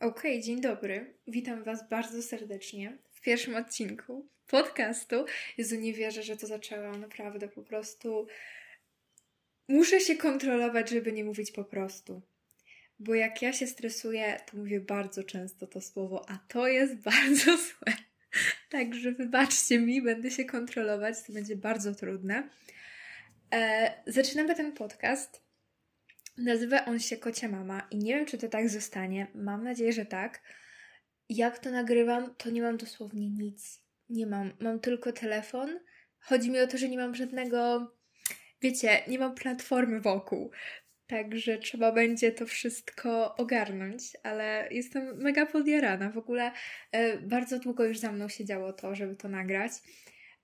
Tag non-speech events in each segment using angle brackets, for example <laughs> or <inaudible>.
Okej, okay, dzień dobry. Witam Was bardzo serdecznie w pierwszym odcinku podcastu. Jezu, nie wierzę, że to zaczęłam. Naprawdę, po prostu muszę się kontrolować, żeby nie mówić po prostu. Bo jak ja się stresuję, to mówię bardzo często to słowo, a to jest <laughs> bardzo złe. Także wybaczcie mi, będę się kontrolować, to będzie bardzo trudne. E, zaczynamy ten podcast Nazywa on się Kocia Mama i nie wiem, czy to tak zostanie. Mam nadzieję, że tak. Jak to nagrywam, to nie mam dosłownie nic. Nie mam. Mam tylko telefon. Chodzi mi o to, że nie mam żadnego, wiecie, nie mam platformy wokół. Także trzeba będzie to wszystko ogarnąć, ale jestem mega podjarana. W ogóle e, bardzo długo już za mną siedziało to, żeby to nagrać.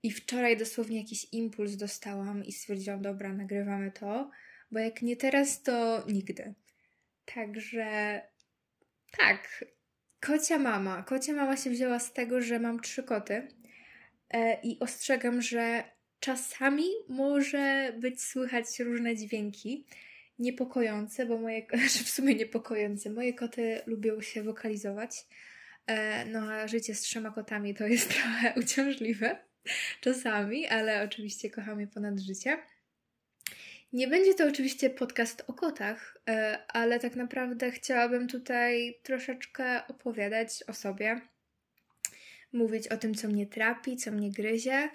I wczoraj dosłownie jakiś impuls dostałam i stwierdziłam, dobra, nagrywamy to bo jak nie teraz, to nigdy. Także tak, kocia mama. Kocia mama się wzięła z tego, że mam trzy koty e, i ostrzegam, że czasami może być słychać różne dźwięki niepokojące, bo moje, <laughs> znaczy w sumie niepokojące, moje koty lubią się wokalizować. E, no a życie z trzema kotami to jest <laughs> trochę uciążliwe czasami, ale oczywiście kocham je ponad życie. Nie będzie to oczywiście podcast o kotach, e, ale tak naprawdę chciałabym tutaj troszeczkę opowiadać o sobie, mówić o tym, co mnie trapi, co mnie gryzie.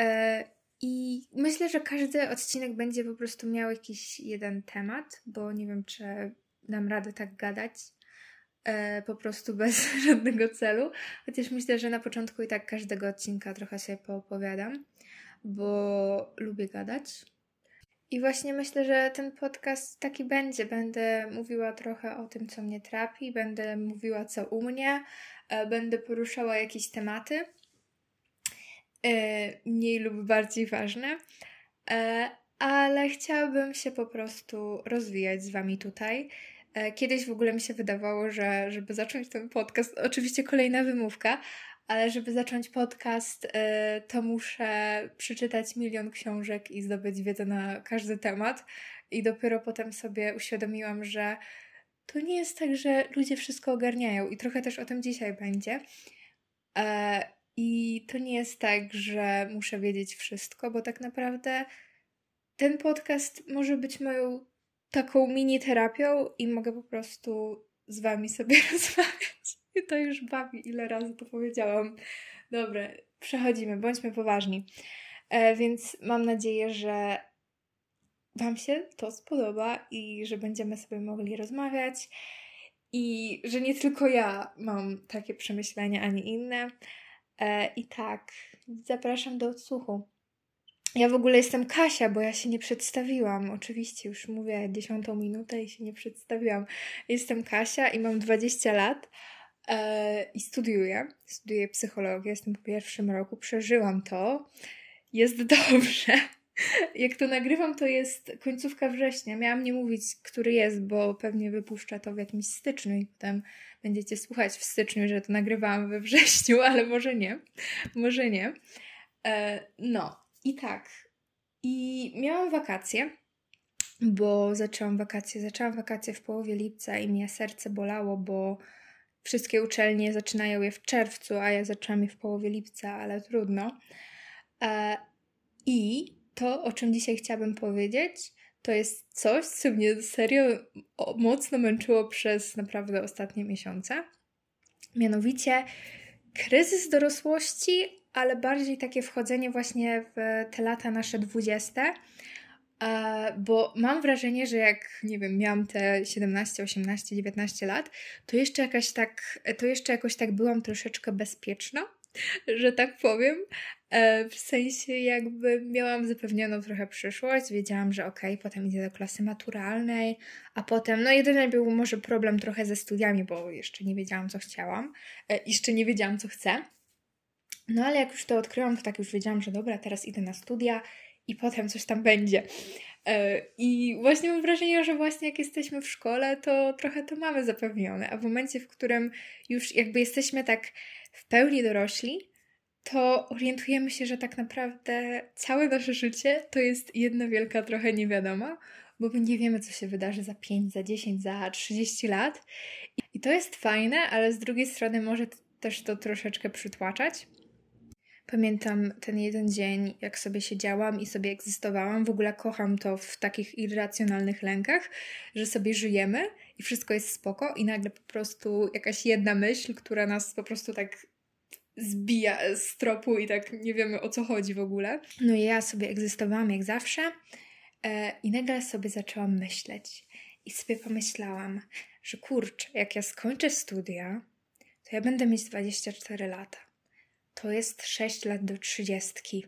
E, I myślę, że każdy odcinek będzie po prostu miał jakiś jeden temat, bo nie wiem, czy dam radę tak gadać e, po prostu bez <laughs> żadnego celu. Chociaż myślę, że na początku i tak każdego odcinka trochę się poopowiadam, bo lubię gadać. I właśnie myślę, że ten podcast taki będzie. Będę mówiła trochę o tym, co mnie trapi, będę mówiła, co u mnie, e, będę poruszała jakieś tematy e, mniej lub bardziej ważne, e, ale chciałabym się po prostu rozwijać z Wami tutaj. Kiedyś w ogóle mi się wydawało, że żeby zacząć ten podcast, oczywiście kolejna wymówka, ale żeby zacząć podcast, y, to muszę przeczytać milion książek i zdobyć wiedzę na każdy temat. I dopiero potem sobie uświadomiłam, że to nie jest tak, że ludzie wszystko ogarniają, i trochę też o tym dzisiaj będzie. E, I to nie jest tak, że muszę wiedzieć wszystko, bo tak naprawdę ten podcast może być moją taką mini terapią i mogę po prostu z wami sobie <laughs> rozmawiać. <laughs> To już bawi, ile razy to powiedziałam. Dobra, przechodzimy, bądźmy poważni. E, więc mam nadzieję, że Wam się to spodoba i że będziemy sobie mogli rozmawiać. I że nie tylko ja mam takie przemyślenia, a nie inne. E, I tak, zapraszam do odsłuchu. Ja w ogóle jestem Kasia, bo ja się nie przedstawiłam. Oczywiście już mówię dziesiątą minutę i się nie przedstawiłam. Jestem Kasia i mam 20 lat i studiuję. Studiuję psychologię, jestem po pierwszym roku, przeżyłam to. Jest dobrze. <laughs> Jak to nagrywam, to jest końcówka września. Miałam nie mówić, który jest, bo pewnie wypuszcza to w jakimś styczniu i potem będziecie słuchać w styczniu, że to nagrywałam we wrześniu, <laughs> ale może nie. Może nie. E, no, i tak. I miałam wakacje, bo zaczęłam wakacje. Zaczęłam wakacje w połowie lipca i mnie serce bolało, bo wszystkie uczelnie zaczynają je w czerwcu, a ja zaczęłam je w połowie lipca, ale trudno. E, I to, o czym dzisiaj chciałabym powiedzieć, to jest coś, co mnie serio mocno męczyło przez naprawdę ostatnie miesiące. Mianowicie kryzys dorosłości, ale bardziej takie wchodzenie właśnie w te lata nasze dwudzieste, bo mam wrażenie, że jak, nie wiem, miałam te 17, 18, 19 lat, to jeszcze jakaś tak, to jeszcze jakoś tak byłam troszeczkę bezpieczna, <laughs> że tak powiem. E, w sensie jakby miałam zapewnioną trochę przyszłość, wiedziałam, że okej, okay, potem idę do klasy maturalnej, a potem, no jedyny był może problem trochę ze studiami, bo jeszcze nie wiedziałam, co chciałam, e, jeszcze nie wiedziałam, co chcę. No ale jak już to odkryłam, to tak już wiedziałam, że dobra, teraz idę na studia i potem coś tam będzie. E, I właśnie mam wrażenie, że właśnie jak jesteśmy w szkole, to trochę to mamy zapewnione, a w momencie, w którym już jakby jesteśmy tak w pełni dorośli, to orientujemy się, że tak naprawdę całe nasze życie to jest jedna wielka trochę niewiadoma, bo my nie wiemy, co się wydarzy za 5, za 10, za 30 lat. I to jest fajne, ale z drugiej strony może też to troszeczkę przytłaczać. Pamiętam ten jeden dzień, jak sobie siedziałam i sobie egzystowałam. W ogóle kocham to w takich irracjonalnych lękach, że sobie żyjemy i wszystko jest spoko, i nagle po prostu jakaś jedna myśl, która nas po prostu tak zbija z tropu i tak nie wiemy o co chodzi w ogóle. No i ja sobie egzystowałam jak zawsze e, i nagle sobie zaczęłam myśleć. I sobie pomyślałam, że kurczę, jak ja skończę studia, to ja będę mieć 24 lata. To jest 6 lat do 30.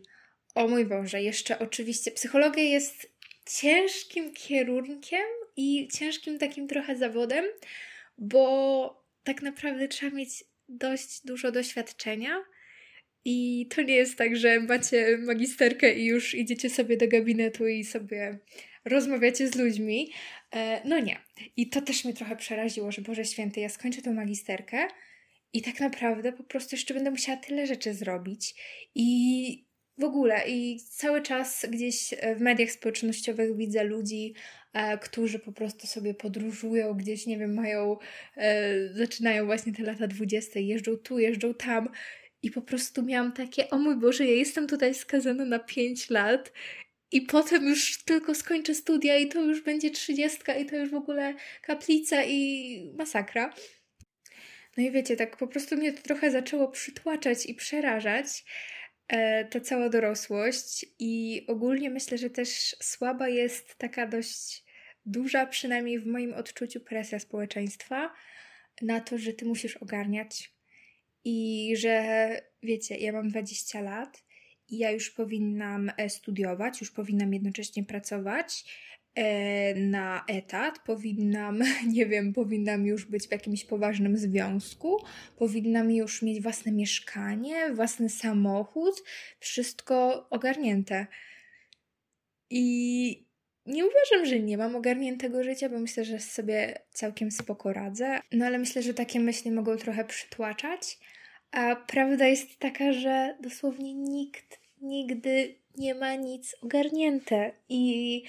O mój Boże, jeszcze oczywiście psychologia jest ciężkim kierunkiem i ciężkim takim trochę zawodem, bo tak naprawdę trzeba mieć dość dużo doświadczenia. I to nie jest tak, że macie magisterkę i już idziecie sobie do gabinetu i sobie rozmawiacie z ludźmi. E, no nie. I to też mnie trochę przeraziło, że Boże Święty, ja skończę tą magisterkę i tak naprawdę po prostu jeszcze będę musiała tyle rzeczy zrobić. I w ogóle, i cały czas gdzieś w mediach społecznościowych widzę ludzi, e, którzy po prostu sobie podróżują, gdzieś, nie wiem, mają, e, zaczynają właśnie te lata dwudzieste, jeżdżą tu, jeżdżą tam. I po prostu miałam takie, o mój Boże, ja jestem tutaj skazana na 5 lat i potem już tylko skończę studia i to już będzie trzydziestka i to już w ogóle kaplica i masakra. No i wiecie, tak po prostu mnie to trochę zaczęło przytłaczać i przerażać e, ta cała dorosłość. I ogólnie myślę, że też słaba jest taka dość duża, przynajmniej w moim odczuciu, presja społeczeństwa na to, że ty musisz ogarniać. I że wiecie, ja mam 20 lat i ja już powinnam e, studiować, już powinnam jednocześnie pracować na etat, powinnam, <laughs> nie wiem, powinnam już być w jakimś poważnym związku, powinnam już mieć własne mieszkanie, własny samochód, wszystko ogarnięte. I nie uważam, że nie mam ogarniętego życia, bo myślę, że sobie całkiem spoko radzę. No ale myślę, że takie myśli mogą trochę przytłaczać. A prawda jest taka, że dosłownie nikt nigdy nie ma nic ogarnięte. I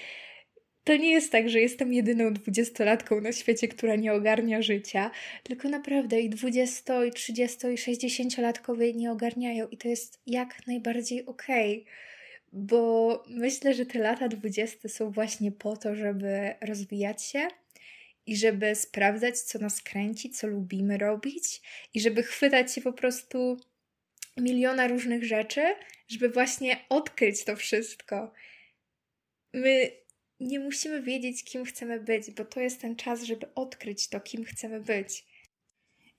to nie jest tak, że jestem jedyną dwudziestolatką na świecie, która nie ogarnia życia, tylko naprawdę i dwudziesto, i trzydziesto, i sześćdziesięciolatkowie nie ogarniają i to jest jak najbardziej okej. Okay bo myślę, że te lata dwudzieste są właśnie po to, żeby rozwijać się i żeby sprawdzać, co nas kręci, co lubimy robić i żeby chwytać się po prostu miliona różnych rzeczy, żeby właśnie odkryć to wszystko. My nie musimy wiedzieć, kim chcemy być, bo to jest ten czas, żeby odkryć to, kim chcemy być.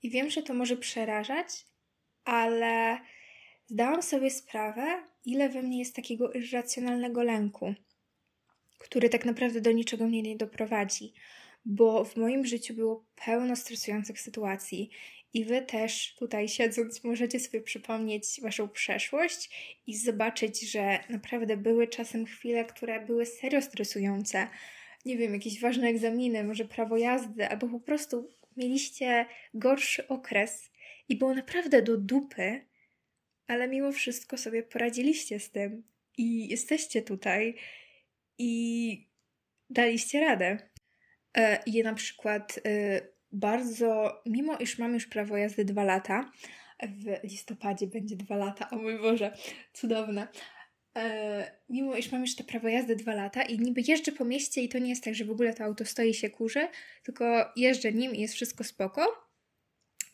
I wiem, że to może przerażać, ale zdałam sobie sprawę, ile we mnie jest takiego irracjonalnego lęku, który tak naprawdę do niczego mnie nie doprowadzi, bo w moim życiu było pełno stresujących sytuacji i wy też tutaj siedząc możecie sobie przypomnieć waszą przeszłość i zobaczyć, że naprawdę były czasem chwile, które były serio stresujące. Nie wiem, jakieś ważne egzaminy, może prawo jazdy, albo po prostu mieliście gorszy okres i było naprawdę do dupy, ale mimo wszystko sobie poradziliście z tym i jesteście tutaj i daliście radę. E, I na przykład e, bardzo, mimo iż mam już prawo jazdy dwa lata, w listopadzie będzie dwa lata, o mój Boże, cudowne. E, mimo iż mam już to prawo jazdy dwa lata i niby jeżdżę po mieście i to nie jest tak, że w ogóle to auto stoi się kurzy, tylko jeżdżę nim i jest wszystko spoko,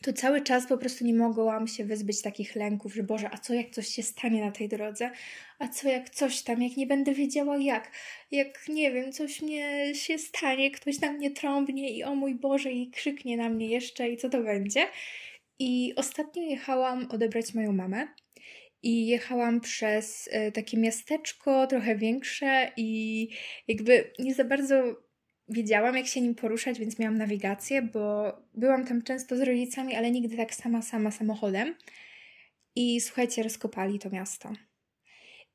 to cały czas po prostu nie mogłam się wyzbyć takich lęków, że Boże, a co jak coś się stanie na tej drodze? A co jak coś tam, jak nie będę wiedziała jak? Jak, nie wiem, coś mnie się stanie, ktoś na mnie trąbnie i o mój Boże, i krzyknie na mnie jeszcze i co to będzie? I ostatnio jechałam odebrać moją mamę i jechałam przez e, takie miasteczko trochę większe i jakby nie za bardzo wiedziałam, jak się nim poruszać, więc miałam nawigację, bo byłam tam często z rodzicami, ale nigdy tak sama, sama samochodem. I słuchajcie, rozkopali to miasto.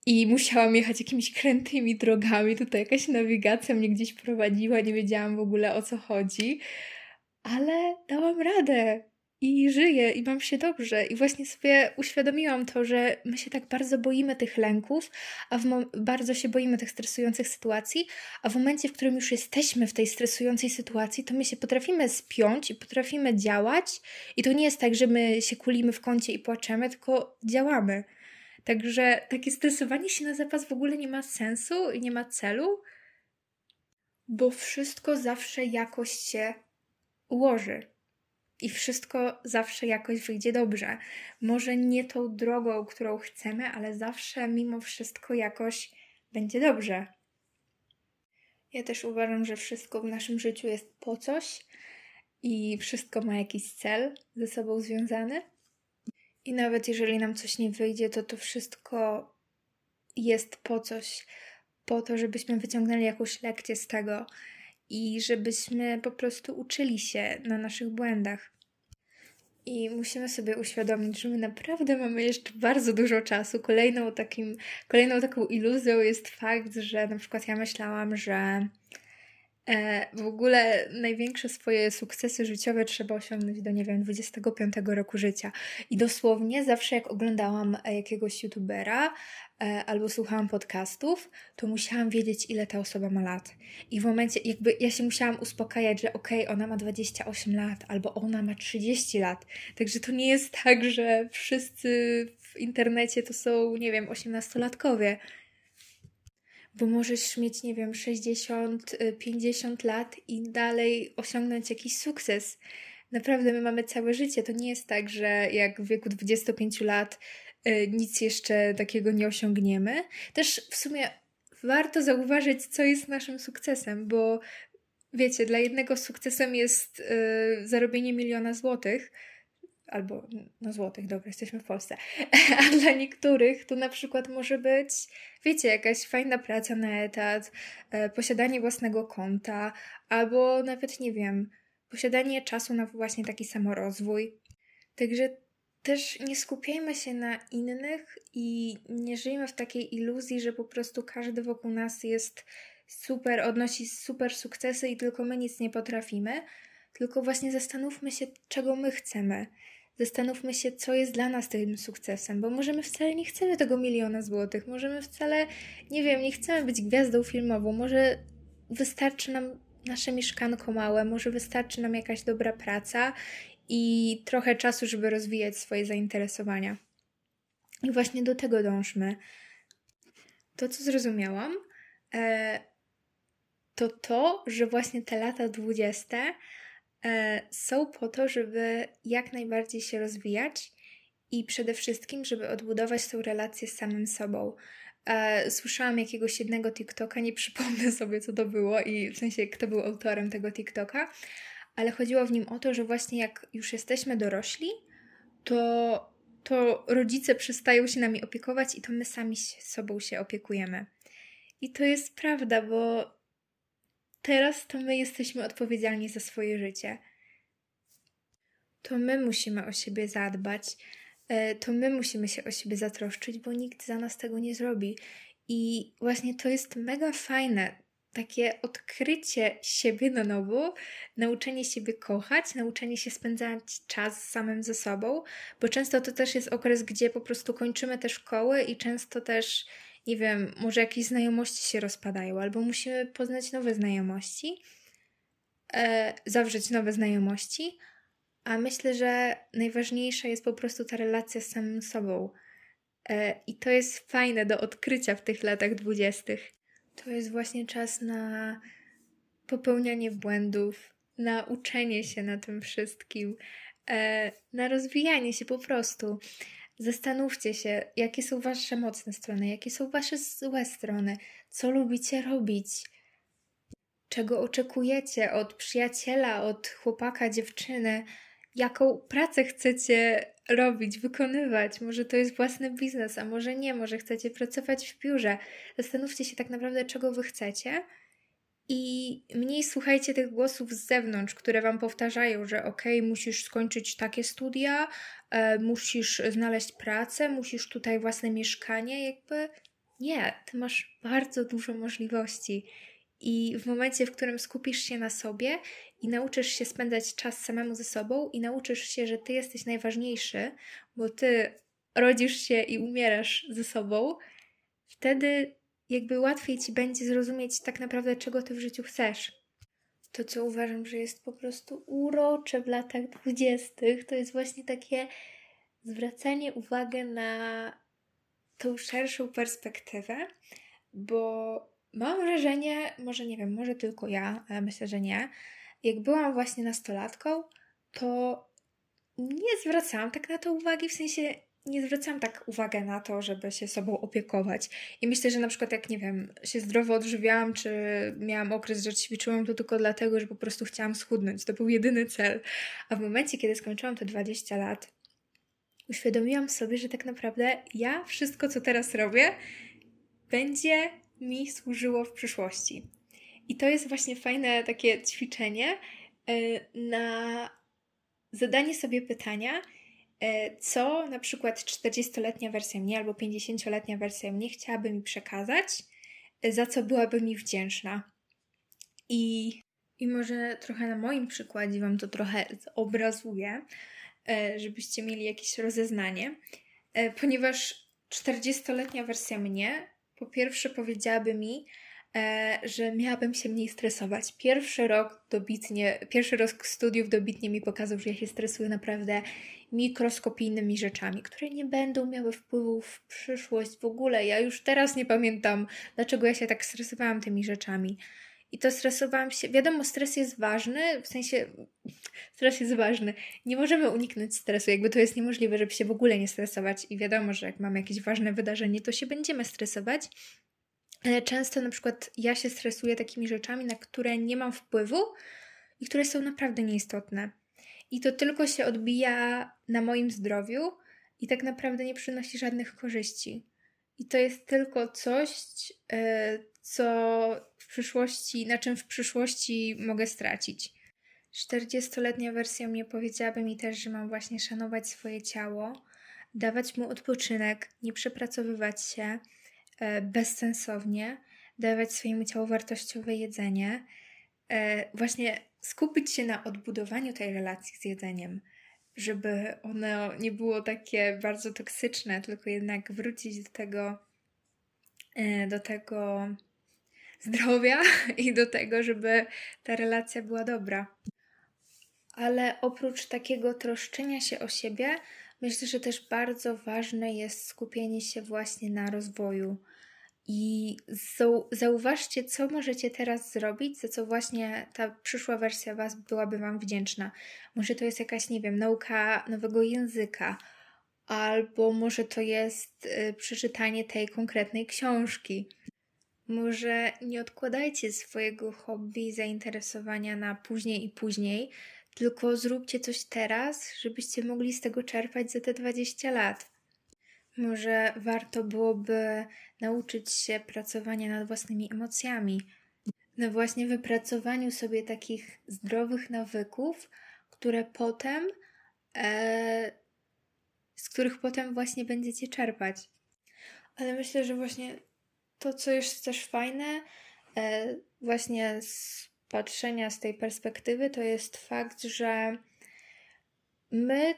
I musiałam jechać jakimiś krętymi drogami. Tutaj jakaś nawigacja mnie gdzieś prowadziła, nie wiedziałam w ogóle o co chodzi. Ale dałam radę. I żyję i mam się dobrze. I właśnie sobie uświadomiłam to, że my się tak bardzo boimy tych lęków, a bardzo się boimy tych stresujących sytuacji, a w momencie, w którym już jesteśmy w tej stresującej sytuacji, to my się potrafimy spiąć i potrafimy działać. I to nie jest tak, że my się kulimy w kącie i płaczemy, tylko działamy. Także takie stresowanie się na zapas w ogóle nie ma sensu i nie ma celu, bo wszystko zawsze jakoś się ułoży i wszystko zawsze jakoś wyjdzie dobrze. Może nie tą drogą, którą chcemy, ale zawsze mimo wszystko jakoś będzie dobrze. Ja też uważam, że wszystko w naszym życiu jest po coś i wszystko ma jakiś cel ze sobą związany. I nawet jeżeli nam coś nie wyjdzie, to to wszystko jest po coś, po to, żebyśmy wyciągnęli jakąś lekcję z tego i żebyśmy po prostu uczyli się na naszych błędach. I musimy sobie uświadomić, że my naprawdę mamy jeszcze bardzo dużo czasu. Kolejną, takim, kolejną taką iluzją jest fakt, że na przykład ja myślałam, że e, w ogóle największe swoje sukcesy życiowe trzeba osiągnąć do, nie wiem, 25 roku życia. I dosłownie zawsze jak oglądałam jakiegoś youtubera, E, albo słuchałam podcastów, to musiałam wiedzieć, ile ta osoba ma lat. I w momencie, jakby ja się musiałam uspokajać, że okej, okay, ona ma 28 lat, albo ona ma 30 lat. Także to nie jest tak, że wszyscy w internecie to są, nie wiem, 18-latkowie. Bo możesz mieć, nie wiem, 60, 50 y, lat i dalej osiągnąć jakiś sukces. Naprawdę, my mamy całe życie. To nie jest tak, że jak w wieku 25 lat E, nic jeszcze takiego nie osiągniemy. Też w sumie warto zauważyć, co jest naszym sukcesem, bo wiecie, dla jednego sukcesem jest yy, zarobienie miliona złotych, albo no złotych, dobra, jesteśmy w Polsce, <laughs> a dla niektórych to na przykład może być, wiecie, jakaś fajna praca na etat, yy, posiadanie własnego konta, albo nawet, nie wiem, posiadanie czasu na właśnie taki samorozwój. Także też nie skupiajmy się na innych i nie żyjmy w takiej iluzji, że po prostu każdy wokół nas jest super, odnosi super sukcesy i tylko my nic nie potrafimy. Tylko właśnie zastanówmy się, czego my chcemy. Zastanówmy się, co jest dla nas tym sukcesem, bo może my wcale nie chcemy tego miliona złotych, może my wcale, nie wiem, nie chcemy być gwiazdą filmową, może wystarczy nam nasze mieszkanko małe, może wystarczy nam jakaś dobra praca i trochę czasu, żeby rozwijać swoje zainteresowania. I właśnie do tego dążmy. To, co zrozumiałam, e, to to, że właśnie te lata dwudzieste e, są po to, żeby jak najbardziej się rozwijać i przede wszystkim, żeby odbudować tą relację z samym sobą. E, słyszałam jakiegoś jednego TikToka, nie przypomnę sobie, co to było i w sensie, kto był autorem tego TikToka, ale chodziło w nim o to, że właśnie jak już jesteśmy dorośli, to, to rodzice przestają się nami opiekować i to my sami sobą się opiekujemy. I to jest prawda, bo teraz to my jesteśmy odpowiedzialni za swoje życie. To my musimy o siebie zadbać, e, to my musimy się o siebie zatroszczyć, bo nikt za nas tego nie zrobi. I właśnie to jest mega fajne takie odkrycie siebie na nowo, nauczenie siebie kochać, nauczenie się spędzać czas samym ze sobą, bo często to też jest okres, gdzie po prostu kończymy te szkoły i często też, nie wiem, może jakieś znajomości się rozpadają, albo musimy poznać nowe znajomości, e, zawrzeć nowe znajomości, a myślę, że najważniejsza jest po prostu ta relacja z samym sobą. E, I to jest fajne do odkrycia w tych latach dwudziestych. To jest właśnie czas na popełnianie błędów, na uczenie się na tym wszystkim, e, na rozwijanie się po prostu. Zastanówcie się, jakie są Wasze mocne strony, jakie są Wasze złe strony, co lubicie robić, czego oczekujecie od przyjaciela, od chłopaka, dziewczyny, jaką pracę chcecie robić, wykonywać. Może to jest własny biznes, a może nie, może chcecie pracować w biurze. Zastanówcie się tak naprawdę, czego wy chcecie. I mniej słuchajcie tych głosów z zewnątrz, które wam powtarzają, że ok, musisz skończyć takie studia, e, musisz znaleźć pracę, musisz tutaj własne mieszkanie, jakby nie, ty masz bardzo dużo możliwości. I w momencie, w którym skupisz się na sobie i nauczysz się spędzać czas samemu ze sobą i nauczysz się, że ty jesteś najważniejszy, bo ty rodzisz się i umierasz ze sobą, wtedy jakby łatwiej ci będzie zrozumieć tak naprawdę, czego ty w życiu chcesz. To, co uważam, że jest po prostu urocze w latach dwudziestych, to jest właśnie takie zwracanie uwagi na tą szerszą perspektywę, bo mam wrażenie, może nie wiem, może tylko ja, ale myślę, że nie. Jak byłam właśnie nastolatką, to nie zwracałam tak na to uwagi, w sensie nie zwracałam tak uwagę na to, żeby się sobą opiekować. I myślę, że na przykład jak, nie wiem, się zdrowo odżywiałam, czy miałam okres, że ćwiczyłam, to tylko dlatego, że po prostu chciałam schudnąć. To był jedyny cel. A w momencie, kiedy skończyłam te 20 lat, uświadomiłam sobie, że tak naprawdę ja wszystko, co teraz robię, będzie mi służyło w przyszłości. I to jest właśnie fajne takie ćwiczenie e, na zadanie sobie pytania, e, co na przykład 40-letnia wersja mnie albo 50-letnia wersja mnie chciałaby mi przekazać, e, za co byłaby mi wdzięczna. I, I może trochę na moim przykładzie Wam to trochę zobrazuję, żebyście mieli jakieś rozeznanie, ponieważ 40-letnia wersja mnie po pierwsze powiedziałaby mi, że miałabym się mniej stresować. Pierwszy rok dobitnie, pierwszy rok studiów dobitnie mi pokazał, że ja się stresuję naprawdę mikroskopijnymi rzeczami, które nie będą miały wpływu w przyszłość w ogóle. Ja już teraz nie pamiętam, dlaczego ja się tak stresowałam tymi rzeczami. I to stresowałam się. Wiadomo, stres jest ważny, w sensie stres jest ważny. Nie możemy uniknąć stresu, jakby to jest niemożliwe, żeby się w ogóle nie stresować. I wiadomo, że jak mamy jakieś ważne wydarzenie, to się będziemy stresować. Ale często na przykład ja się stresuję takimi rzeczami, na które nie mam wpływu i które są naprawdę nieistotne. I to tylko się odbija na moim zdrowiu i tak naprawdę nie przynosi żadnych korzyści. I to jest tylko coś, e, co w przyszłości, na czym w przyszłości mogę stracić. 40-letnia wersja mnie powiedziałaby mi też, że mam właśnie szanować swoje ciało, dawać mu odpoczynek, nie przepracowywać się e, bezsensownie, dawać swojemu ciału wartościowe jedzenie, e, właśnie skupić się na odbudowaniu tej relacji z jedzeniem, żeby ono nie było takie bardzo toksyczne, tylko jednak wrócić do tego, e, do tego zdrowia <laughs> i do tego, żeby ta relacja była dobra. Ale oprócz takiego troszczenia się o siebie, myślę, że też bardzo ważne jest skupienie się właśnie na rozwoju. I zauważcie, co możecie teraz zrobić, za co właśnie ta przyszła wersja Was byłaby Wam wdzięczna. Może to jest jakaś, nie wiem, nauka nowego języka, albo może to jest y, przeczytanie tej konkretnej książki. Może nie odkładajcie swojego hobby zainteresowania na później i później, tylko zróbcie coś teraz, żebyście mogli z tego czerpać za te 20 lat. Może warto byłoby nauczyć się pracowania nad własnymi emocjami, na właśnie wypracowaniu sobie takich zdrowych nawyków, które potem, e, z których potem właśnie będziecie czerpać. Ale myślę, że właśnie to, co jest też fajne, e, właśnie z patrzenia z tej perspektywy, to jest fakt, że my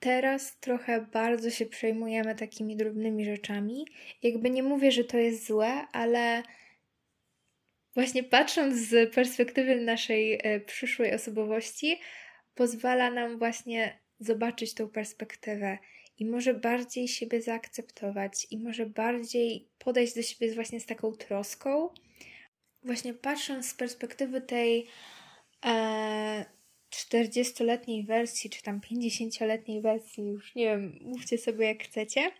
teraz trochę bardzo się przejmujemy takimi drobnymi rzeczami. Jakby nie mówię, że to jest złe, ale właśnie patrząc z perspektywy naszej e, przyszłej osobowości, pozwala nam właśnie zobaczyć tą perspektywę i może bardziej siebie zaakceptować i może bardziej podejść do siebie właśnie z taką troską. Właśnie patrząc z perspektywy tej e, 40-letniej wersji, czy tam 50-letniej wersji, już nie wiem, mówcie sobie jak chcecie,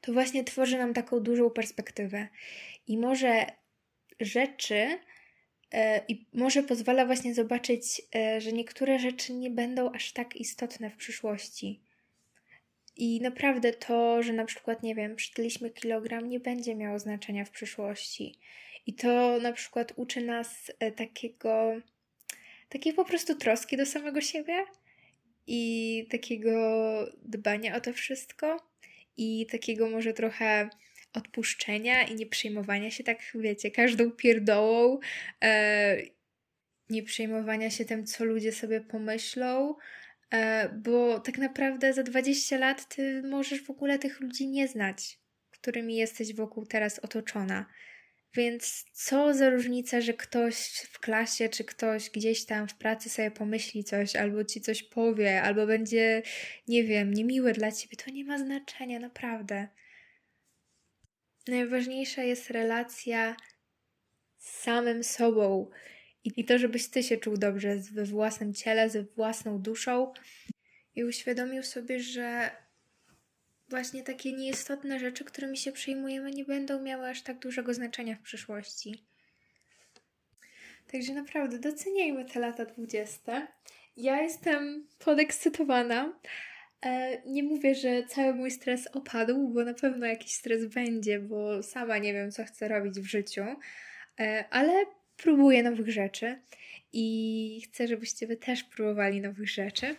to właśnie tworzy nam taką dużą perspektywę. I może rzeczy, e, i może pozwala właśnie zobaczyć, e, że niektóre rzeczy nie będą aż tak istotne w przyszłości. I naprawdę to, że na przykład, nie wiem, przytyliśmy kilogram, nie będzie miało znaczenia w przyszłości. I to na przykład uczy nas e, takiego, takiej po prostu troski do samego siebie i takiego dbania o to wszystko i takiego może trochę odpuszczenia i nie przejmowania się tak, wiecie, każdą pierdołą. E, nie przejmowania się tym, co ludzie sobie pomyślą, e, bo tak naprawdę za 20 lat ty możesz w ogóle tych ludzi nie znać, którymi jesteś wokół teraz otoczona. Więc co za różnica, że ktoś w klasie czy ktoś gdzieś tam w pracy sobie pomyśli coś, albo ci coś powie, albo będzie, nie wiem, niemiłe dla ciebie, to nie ma znaczenia, naprawdę. Najważniejsza jest relacja z samym sobą i to, żebyś ty się czuł dobrze we własnym ciele, ze własną duszą i uświadomił sobie, że właśnie takie nieistotne rzeczy, którymi się przejmujemy, nie będą miały aż tak dużego znaczenia w przyszłości. Także naprawdę doceniajmy te lata dwudzieste. Ja jestem podekscytowana. E, nie mówię, że cały mój stres opadł, bo na pewno jakiś stres będzie, bo sama nie wiem, co chcę robić w życiu, e, ale próbuję nowych rzeczy i chcę, żebyście wy też próbowali nowych rzeczy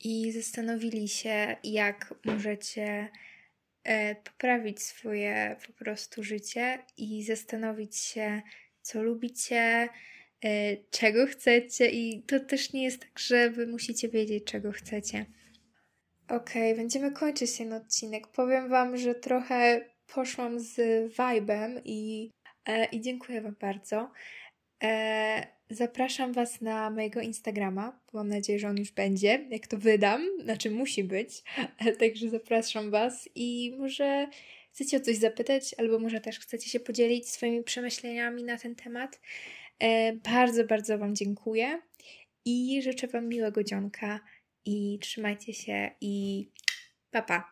i zastanowili się, jak możecie e, poprawić swoje po prostu życie i zastanowić się, co lubicie, e, czego chcecie, i to też nie jest tak, że wy musicie wiedzieć, czego chcecie. Okay, będziemy kończyć ten odcinek. Powiem Wam, że trochę poszłam z vibem i, e, i dziękuję Wam bardzo. Zapraszam Was na mojego Instagrama. Mam nadzieję, że on już będzie, jak to wydam. Znaczy, musi być. <laughs> Także zapraszam Was i może chcecie o coś zapytać, albo może też chcecie się podzielić swoimi przemyśleniami na ten temat. E, bardzo, bardzo Wam dziękuję i życzę Wam miłego dzionka i trzymajcie się i pa pa!